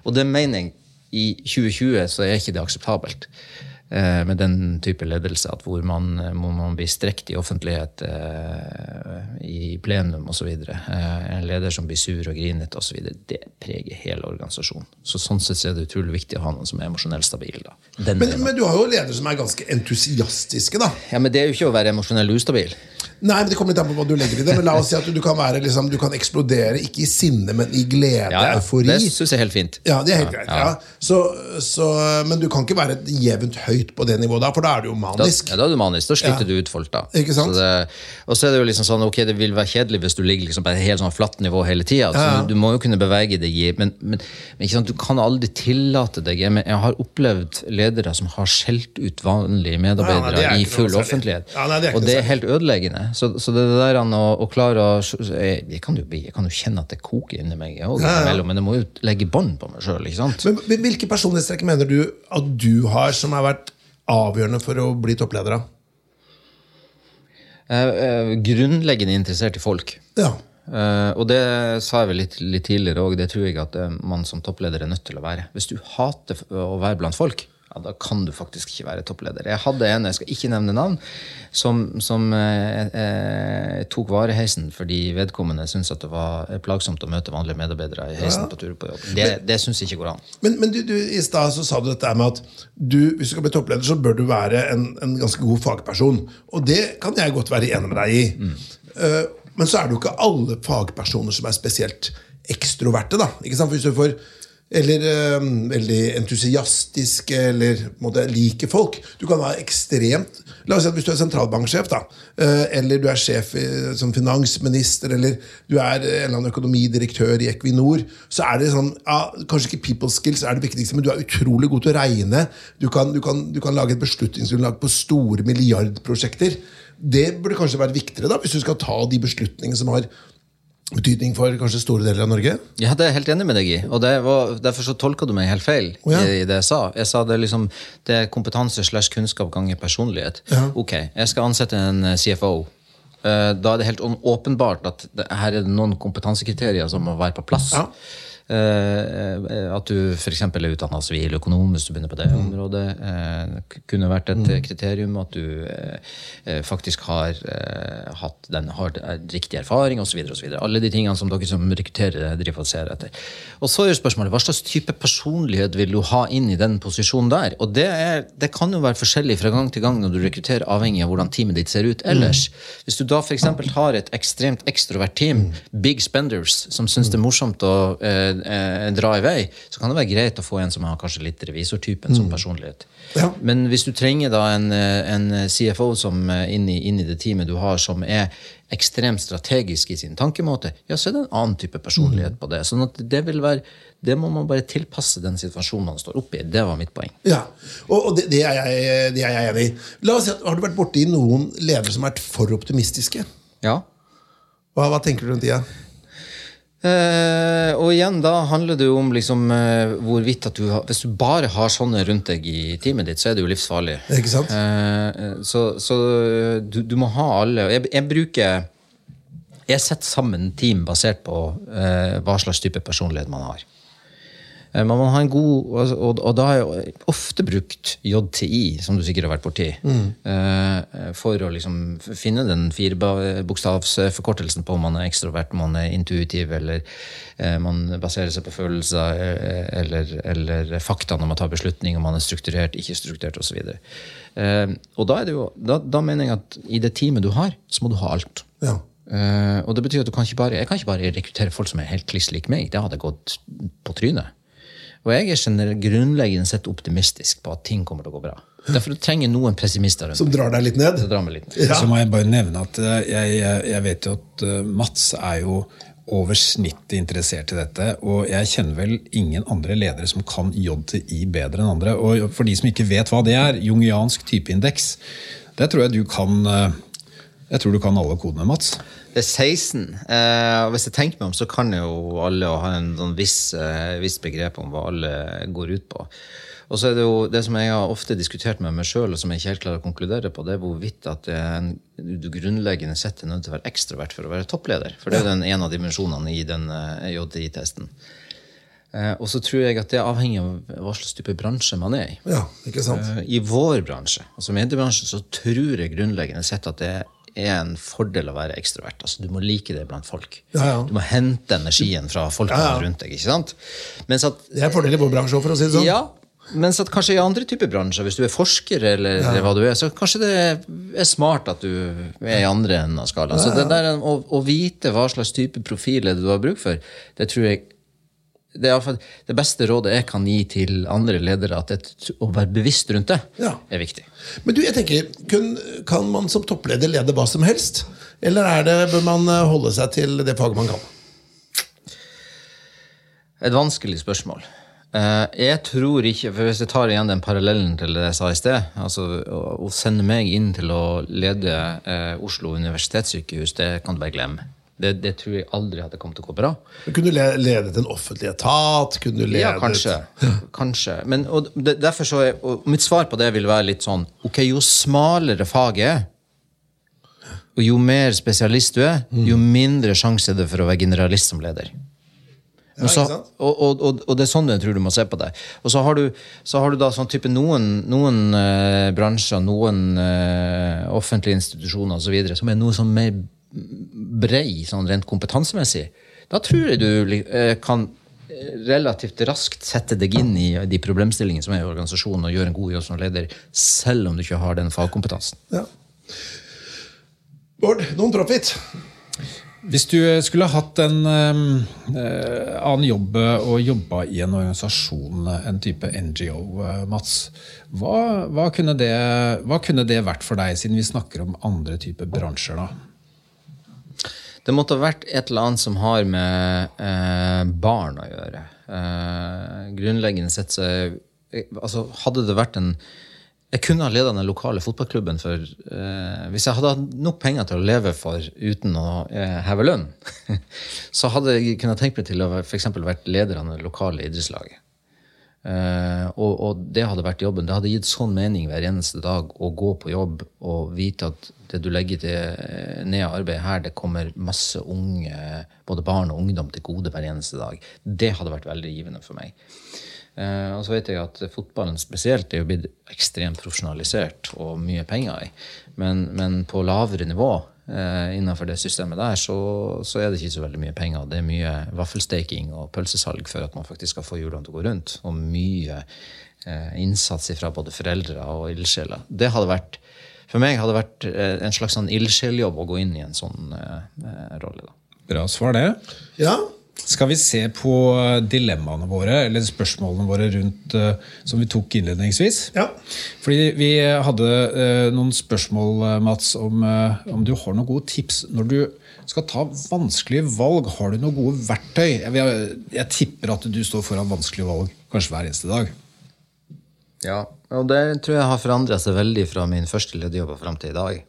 Og det er mening i 2020 så er ikke det akseptabelt. Eh, med den type ledelse, at hvor man, må man bli strekt i offentlighet, eh, i plenum osv. Eh, en leder som blir sur og grinete osv. Det preger hele organisasjonen. Så sånn sett er det utrolig viktig å ha noen som er emosjonelt stabil. Men, men du har jo ledere som er ganske entusiastiske, da. ja, men det er jo ikke å være emosjonell ustabil. Nei, men Det kommer litt an på hva du legger i det. Men la oss si at du, du kan, være, liksom, du kan eksplodere, ikke i sinne, men i glede, Ja, ja. eufori. Det syns jeg er helt fint. Ja, det er helt greit. Ja. Så, så, men du kan ikke være jevnt høyt på det nivået da, for da er du jo Da, manisk. ja, da er du manisk. Da sliter du ut folk, da. Ikke sant? Så det, og så er det jo liksom sånn, ok, det vil være kjedelig hvis du ligger liksom på et helt sånn flatt nivå hele tida. Ja. Du, må jo kunne bevege deg i Men, men, men sant? du kan aldri tillate deg jeg, jeg har opplevd ledere som har skjelt ut vanlige medarbeidere nei, er i full offentlighet. Ja, nei, det og det er helt ødeleggende. Så, så det der å, å klare å jeg, jeg, kan jo, jeg kan jo kjenne at det koker inni meg, jeg også, Ja, ja. men jeg må jo legge bånd på meg sjøl. Hvilke personlighetstrekk mener du at du har som har vært avgjørende for å bli toppleder? da? Grunnleggende interessert i folk. Ja. Uh, og det sa jeg vel litt, litt tidligere òg, det tror jeg at eh, man som toppleder er nødt til å være. Hvis du hater å være blant folk, ja, da kan du faktisk ikke være toppleder. Jeg hadde en, jeg skal ikke nevne navn, som, som eh, eh, tok heisen fordi vedkommende syntes at det var plagsomt å møte vanlige medarbeidere i heisen på tur på jobb. Det, det syns ikke går an. Men, men du, du, i stad så sa du dette med at du, hvis du skal bli toppleder, så bør du være en, en ganske god fagperson. Og det kan jeg godt være enig med deg i. Eh, men så er det jo ikke alle fagpersoner som er spesielt ekstroverte. da, ikke sant? For Hvis du får eller eh, veldig entusiastiske, eller på liker folk. Du kan være ekstremt La oss si at Hvis du er sentralbanksjef, da, eh, eller du er sjef i, som finansminister, eller du er en eller annen økonomidirektør i Equinor, så er det sånn ja, Kanskje ikke people skills er det viktigste, men du er utrolig god til å regne. Du kan, du kan, du kan lage et beslutningsgrunnlag på store milliardprosjekter. Det burde kanskje være viktigere da, hvis du skal ta de beslutningene som har betydning for kanskje store deler av Norge. Ja, det er jeg helt enig med deg i. Og det var, Derfor så tolka du meg helt feil oh, ja. i, i det jeg sa. Jeg sa det liksom, det er kompetanse slash kunnskap ganger personlighet. Ja. Ok, jeg skal ansette en eh, CFO. Eh, Da er det helt åpenbart at det, her er det noen kompetansekriterier som må være på plass. Ja. Eh, at du f.eks. er utdanna siviløkonom hvis du begynner på det området. eh, kunne vært et eh, kriterium. At du eh, eh, faktisk har eh, hatt den, har eh, riktig erfaring osv. Alle de tingene som dere som rekrutterer driver og ser etter. Og så er jo spørsmålet hva slags type personlighet vil du ha inn i den posisjonen der? Og det, er, det kan jo være forskjellig fra gang til gang når du rekrutterer, avhengig av hvordan teamet ditt ser ut ellers. Hvis du da f.eks. har et ekstremt ekstrovert team, big spenders, som syns det er morsomt å eh, eh, dra i vei, så kan det være greit å få en som har kanskje litt revisortypen som personlighet. Ja. Men hvis du trenger da en, eh, en CFO som eh, inn i, inn i det teamet du har, som er ekstremt strategisk i sin tankemåte, ja, så er det en annen type personlighet på det. Sånn at det vil være det må man bare tilpasse den situasjonen man står oppe i. Det var mitt poeng. Ja, og, det, det, er jeg, det er jeg enig i. La oss si at, Har du vært borti noen ledere som har vært for optimistiske? Ja. Hva, hva tenker du rundt tida? Eh, og igjen, da handler det jo om liksom, eh, hvorvidt at du har Hvis du bare har sånne rundt deg i teamet ditt, så er det jo livsfarlig. Ikke sant? Eh, eh, så så du, du må ha alle. Jeg, jeg bruker Jeg setter sammen team basert på eh, hva slags type personlighet man har. Eh, Man har en god, og, og, og da har jeg ofte brukt JTI, som du sikkert har vært borti, mm. for å liksom finne den firebokstavsforkortelsen på om man er ekstrovert, man er intuitiv, eller eh, man baserer seg på følelser, eh, eller, eller fakta når man tar beslutning, om man er strukturert, ikke strukturert osv. Eh, og da, er det jo, da, da mener jeg at i det teamet du har, så må du ha alt. Ja. Uh, og det betyr at du kan ikke bare, jeg kan ikke bare rekruttere folk som er helt kliss lik meg. Det hadde gått på trynet. Og jeg er generelt grunnleggende sett optimistisk på at ting kommer til å gå bra. Derfor trenger noen pessimister rundt Som drar deg litt ned? Så, drar meg litt ned. Ja. Så må jeg bare nevne at eh, jeg, jeg, jeg vet jo at eh, Mats er jo over snittet interessert i dette. Og jeg kjenner vel ingen andre ledere som kan JTI bedre enn andre. Og for de som ikke vet hva det er, jungiansk typeindeks, det tror jeg du kan eh, Jeg tror du kan alle kodene, Mats. Det er 16. Eh, og hvis jeg tenker meg om, så kan jo alle ha en sånn viss, eh, viss begrep om hva alle går ut på. Og så er det jo det som jeg har ofte diskutert med meg sjøl, og som jeg ikke helt klarer å konkludere på, det er hvorvidt at det er en, du grunnleggende sett er nødt til å være ekstrovert for å være toppleder. For det er jo den ene av dimensjonene i den eh, JDI-testen. Eh, og så tror jeg at det avhenger av hva slags type bransje man er i. Ja, ikke sant? Eh, I vår bransje, altså mediebransjen, så tror jeg grunnleggende sett at det er en fordel å være ekstrovert. Altså, du må like det blant folk. Ja, ja. Du må hente energien fra folkene Ja, rundt deg. ikke sant? At Det er fordel i vår bransje òg, for å si det sånn. ja, mens at kanskje i andre typer bransjer, hvis du er forsker, eller, eller hva du er, så kanskje det er smart at du er i andre enden av skalaen. Så det der å, å vite hva slags type profil er du har bruk for, det tror jeg det, er det beste rådet jeg kan gi til andre ledere, at det, å være bevisst rundt det, Ja. er viktig. Men du, jeg tenker, kun, Kan man som toppleder lede hva som helst? Eller er det, bør man eh, holde seg til det faget man kan? Et vanskelig spørsmål. Eh, Jeg tror ikke, for Hvis jeg tar igjen den parallellen til det jeg sa i sted altså Å å sende meg inn til å lede eh, Oslo universitetssykehus, det kan du bare glemme. Det, det tror jeg aldri hadde kommet til å gå bra. Kunne du le- ledet en offentlig etat? Kunne du ledet Ja, kanskje. kanskje. Men, og derfor så er, og mitt svar på det vil være litt sånn Ok, jo smalere faget er, og jo mer spesialist du er, jo mindre sjanse er det for å være generalist som leder. Ja, så, og, og, og det er sånn jeg tror du må se på det. Og så har du, så har du da sånn type noen, noen eh, bransjer, noen eh, offentlige institusjoner osv. som er noe sånn mer brei, sånn rent kompetansemessig. Da tror jeg du eh, kan eh, relativt raskt sette deg inn i de problemstillingene som er i organisasjonen, og gjøre en god jobb som leder, selv om du ikke har den fagkompetansen. Ja. Bård, non-profit. Hvis du skulle hatt en eh, annen jobb og jobba i en organisasjon, en type NGO, eh, Mats, hva, hva, kunne det, hva kunne det vært for deg, siden vi snakker om andre typer bransjer? da? Det måtte ha vært et eller annet som har med eh, barn å gjøre. Eh, grunnleggende sett så eh, altså, Hadde det vært en Jeg kunne ha leda den lokale fotballklubben for eh, Hvis jeg hadde hatt nok penger til å leve for uten å eh, heve lønn, så hadde jeg kunnet tenke meg til å eksempel vært leder av det lokale idrettslaget. Eh, og, og det hadde vært jobben. Det hadde gitt sånn mening hver eneste dag å gå på jobb og vite at det du legger til, eh, ned av arbeid her, det kommer masse unge, både barn og ungdom, til gode hver eneste dag. Det hadde vært veldig givende for meg. Uh, og så vet jeg at fotballen spesielt er jo blitt ekstremt profesjonalisert og mye penger i. Men, men på lavere nivå uh, innenfor det systemet der, så, så er det ikke så veldig mye penger. Det er mye vaffelsteking og pølsesalg for at man faktisk skal få hjulene til å gå rundt. Og mye uh, innsats fra både foreldre og ildsjeler. Det hadde vært, for meg hadde det vært eh, en slags sånn ildsjeljobb å gå inn i en sånn eh, eh, rolle. da. Bra svar, det. Ja. Skal vi se på dilemmaene våre, eller spørsmålene våre rundt, eh, som vi tok innledningsvis? Ja. Fordi vi hadde eh, noen spørsmål, eh, Mats, om, eh, om du har noen gode tips når du skal ta vanskelige valg. Har du noen gode verktøy? Jeg, jeg, jeg tipper at du står foran vanskelige valg kanskje hver eneste dag. Ja, og det tror jeg har forandra seg veldig fra min første lederjobb og fram til i dag.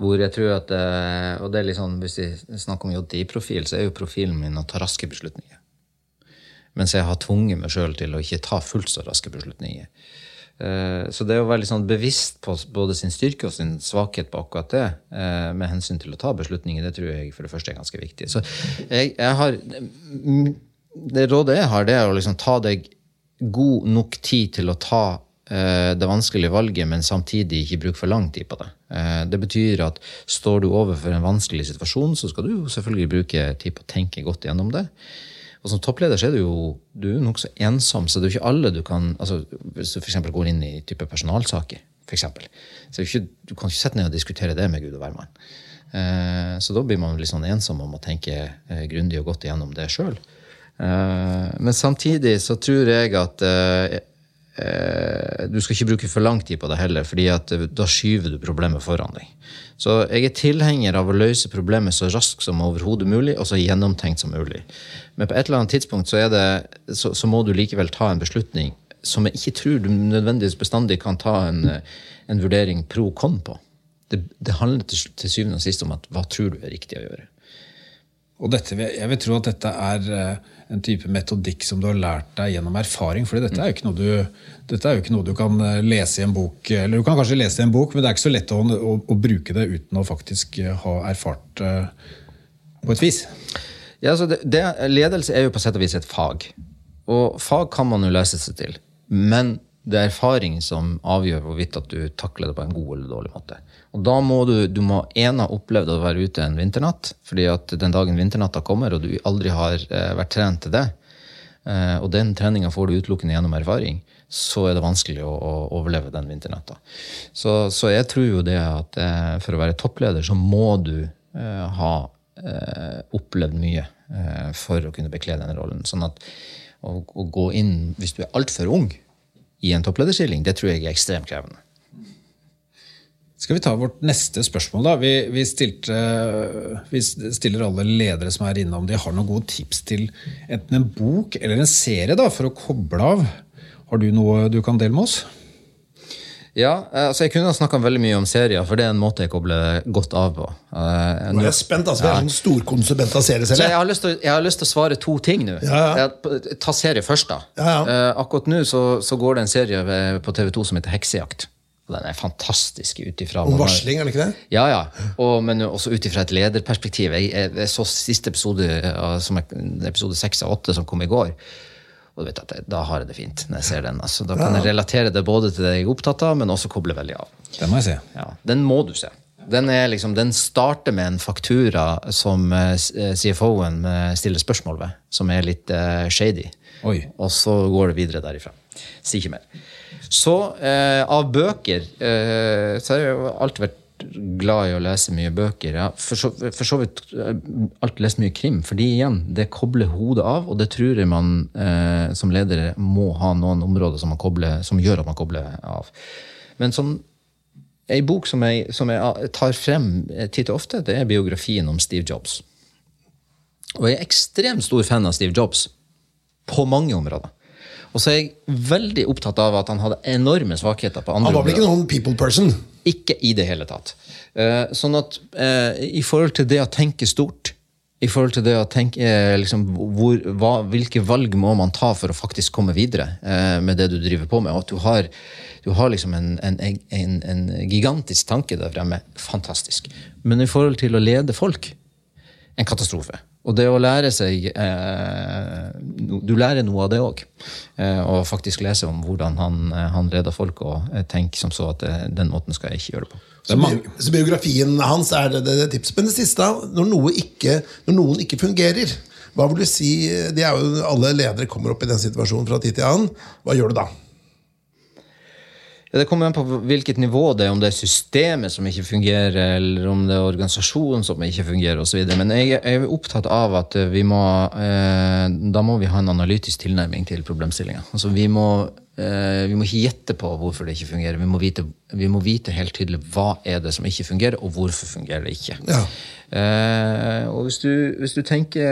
Hvor jeg tror at, eh, og det er litt sånn, Hvis vi snakker om JTI-profil, så er jo profilen min å ta raske beslutninger. Mens jeg har tvunget meg sjøl til å ikke ta fullt så raske beslutninger. Eh, Så det å være litt sånn bevisst på både sin styrke og sin svakhet på akkurat det, eh, med hensyn til å ta beslutninger, det tror jeg for det første er ganske viktig. Så jeg, jeg har, mm, Det rådet jeg har, det er å liksom ta deg god nok tid til å ta det vanskelige valget, men samtidig ikke bruke for lang tid på det. Eh, det betyr at står du overfor en vanskelig situasjon, så skal du selvfølgelig bruke tid på å tenke godt gjennom det. Og som toppleder så er du jo du er nokså ensom, så det er jo ikke alle du kan altså Hvis du f.eks. går inn i type personalsaker, for eksempel, så ikke, du kan ikke sette ned og diskutere det med Gud og hvermann. Eh, så da blir man litt sånn ensom om å tenke eh, grundig og godt igjennom det sjøl. Eh, men samtidig så tror jeg at eh, eh, du skal ikke bruke for lang tid på det heller, fordi eh, da skyver du problemet foran deg. Så jeg er tilhenger av å løse problemet så raskt som overhodet mulig, og så gjennomtenkt som mulig. Men på et eller annet tidspunkt så, det, så, så må du likevel ta en beslutning som jeg ikke tror du nødvendigvis bestandig kan ta en, eh, en vurdering pro con på. Det, det handler til, til syvende og sist om at hva tror du er riktig å gjøre. Og dette, jeg vil tro at dette er eh, en type metodikk som du har lært deg gjennom erfaring. for dette er jo ikke noe du, dette er jo ikke noe du kan eh, lese i en bok. Eller du kan kanskje lese i en bok, men det er ikke så lett å, å, å bruke det uten å faktisk eh, ha erfart uh, på et vis. Ja, altså det, det, ledelse er jo på sett og vis et fag. Og fag kan man jo lese seg til. Men det er erfaring som avgjør hvorvidt at du takler det på en god eller dårlig måte. Og da må du, du må en ha opplevd å være ute en vinternatt, fordi at den dagen vinternatta kommer, og du aldri har eh, vært trent til det, eh, og den treninga får du utelukkende gjennom erfaring, så er det vanskelig å, å overleve den vinternatta. Så, så, jeg tror jo det at eh, for å være toppleder, så må du eh, ha eh, opplevd mye eh, for å kunne bekle den rollen. Sånn at å, å gå inn, hvis du er altfor ung, i en topplederstilling, det tror jeg er ekstremt krevende. Skal vi ta vårt neste spørsmål, da? Vi, vi, stilte, vi, stiller alle ledere som er inne, om de har noen gode tips til enten en bok eller en serie da, for å koble av. Har du noe du kan dele med oss? Ja, eh, altså Jeg kunne ha snakka mye om serier, for det er en måte jeg kobler godt av på. Uh, nå er jeg spent, altså. Vi er sånn storkonsulent av Så Jeg, har lyst til, jeg har lyst til å svare to ting nå. Ja, ja. Ta serie først, da. Ja, uh, akkurat nå så, så, går det en serie på TV2 som heter Heksejakt. Og den er fantastisk ut ifra Om varsling, er det ikke det? Ja, ja. Og, men også ut ifra et lederperspektiv. Jeg, jeg, jeg, så siste episode, som episode seks av åtte, som kom i går. Og du vet at Da har jeg det fint når jeg ser den. Altså, da kan jeg relatere det både til det jeg er opptatt av, men også koble veldig av. Den må jeg se. Ja, den må du se. Den, liksom, den starter med en faktura som uh, CFO-en uh, stiller spørsmål ved, som er litt uh, shady. Oi. Og så går det videre derifra. Si ikke mer. Så av bøker så har jeg jo alltid vært glad i å lese mye bøker. Ja, for, så, for så vidt eh, alltid lest mye krim. fordi igjen, det kobler hodet av, og det tror jeg man eh, som leder må ha noen områder som, kobler, som, gjør at man kobler av. Men sånn, ei bok som jeg, som jeg tar frem titt og ofte, det er biografien om Steve Jobs. Og jeg er ekstremt stor fan av Steve Jobs på mange områder. Og så er jeg veldig opptatt av at han hadde enorme svakheter på andre. Han var vel ikke noen people person? Ikke i det hele tatt. Uh, sånn at uh, i forhold til det å tenke stort, i forhold til det å tenke uh, liksom, hvor, hva, Hvilke valg må man ta for å faktisk komme videre med det du driver på med? Og at du har, du har liksom en, en, en, en, gigantisk tanke der fremme. Fantastisk. Men i forhold til å lede folk en katastrofe. Og det å lære seg eh, Du lærer noe av det òg. Eh, og faktisk lese om hvordan han, eh, han leder folk, og eh, tenke som så at det, eh, den måten skal jeg ikke gjøre det på. Så, så biografien hans er det, det, det tipset. Men det siste, når, noe ikke, når noen ikke fungerer, hva vil du si, det er jo Alle ledere kommer opp i den situasjonen fra tid til annen. Hva gjør du da? Ja, Det kommer an på hvilket nivå det er, om det er systemet som ikke fungerer, eller om det er organisasjonen som ikke fungerer osv. Men jeg, er opptatt av at vi må, eh, da må vi ha en analytisk tilnærming til problemstillinga. Altså, vi, eh, vi må ikke gjette på hvorfor det ikke fungerer. Vi må, vite, vi må vite helt tydelig hva er det som ikke fungerer, og hvorfor fungerer det ikke. Ja. Eh, og hvis du, hvis du tenker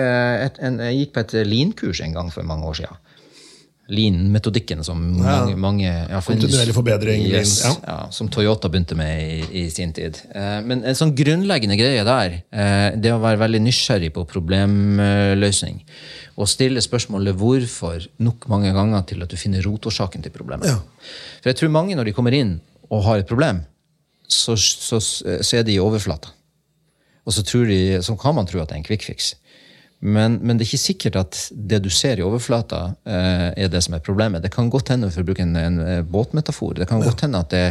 et, en, Jeg gikk på et lean-kurs en gang for mange år siden lean-metodikken som mange, mange ja, Kontinuerlig forbedring. Yes, ja. ja. som Toyota begynte med i, i sin tid. Eh, men en sånn grunnleggende greie der, eh, det å være veldig nysgjerrig på problemløsning. Og stille spørsmålet hvorfor nok mange ganger til at du finner rotårsaken til problemet. Ja. For jeg tror mange, når de kommer inn og har et problem, så, så, så er de i overflata. Og så, de, så kan man tro at det er en quick fix. Men, men, det er ikke sikkert at det du ser i overflata, eh, er det som er problemet. Det kan godt hende, for å bruke en, en eh, båtmetafor, det kan godt hende at det,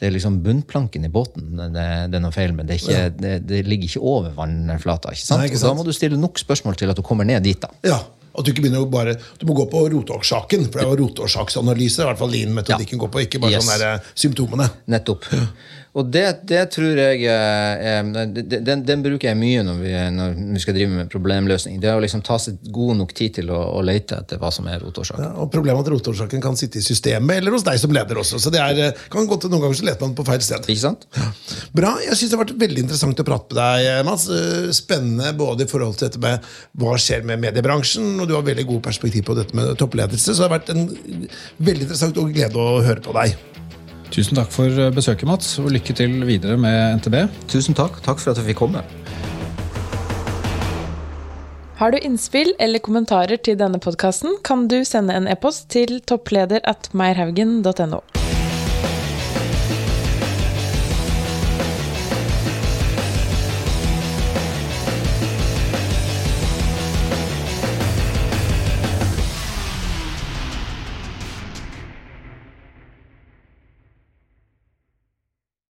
det er liksom bunnplanken i båten det, det er noe feil med. Det, ikke, ja. det, det, ligger ikke over vannflata. ikke sant? Nei, ikke sant? da må du stille nok spørsmål til at du kommer ned dit. da. Ja. At du ikke begynner å bare, du må gå på rotårsaken. For det er jo rotårsaksanalyse. i hvert fall Lean-metodikken ja. går på, ikke bare yes. sånne der, eh, symptomene. Nettopp. Og det, det, tror jeg er, den, den, bruker jeg mye når vi, når vi, skal drive med problemløsning. Det er å liksom ta seg god nok tid til å, å lete etter hva som er rotårsaken. Ja, og Problemet er at rotårsaken kan sitte i systemet eller hos deg som leder også. Så det er, kan gå til Noen ganger så leter man på feil sted. Ikke sant? Bra. Jeg syns det har vært veldig interessant å prate med deg, Mats. Eh, spennende både i forhold til dette med hva skjer med mediebransjen, og du har veldig god perspektiv på dette med toppledelse. Så det har vært en veldig interessant og glede å høre på deg. Tusen takk for besøket, Mats, og lykke til videre med NTB. Tusen takk. Takk for at jeg fikk komme. Har du innspill eller kommentarer til denne podkasten, kan du sende en e-post til toppleder at meierhaugen.no.